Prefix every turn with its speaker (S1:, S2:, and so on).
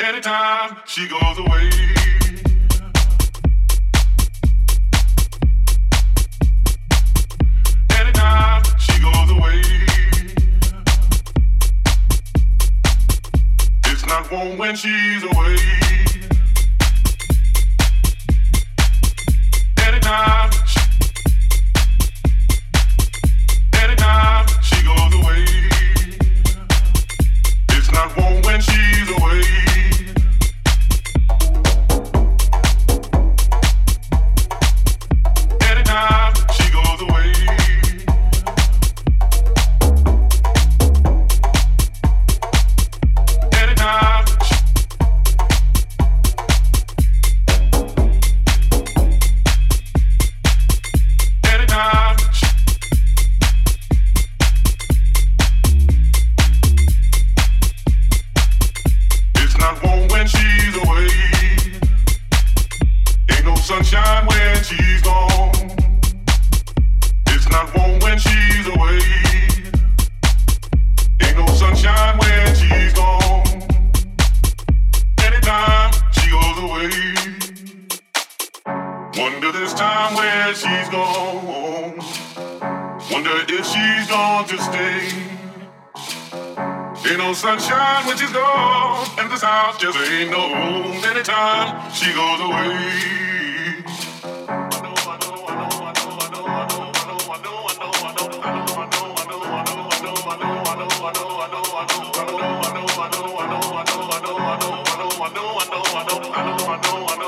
S1: Anytime she goes away. Anytime she goes away. It's not warm when she's. I know, I know, I know, I know, I know,
S2: I know.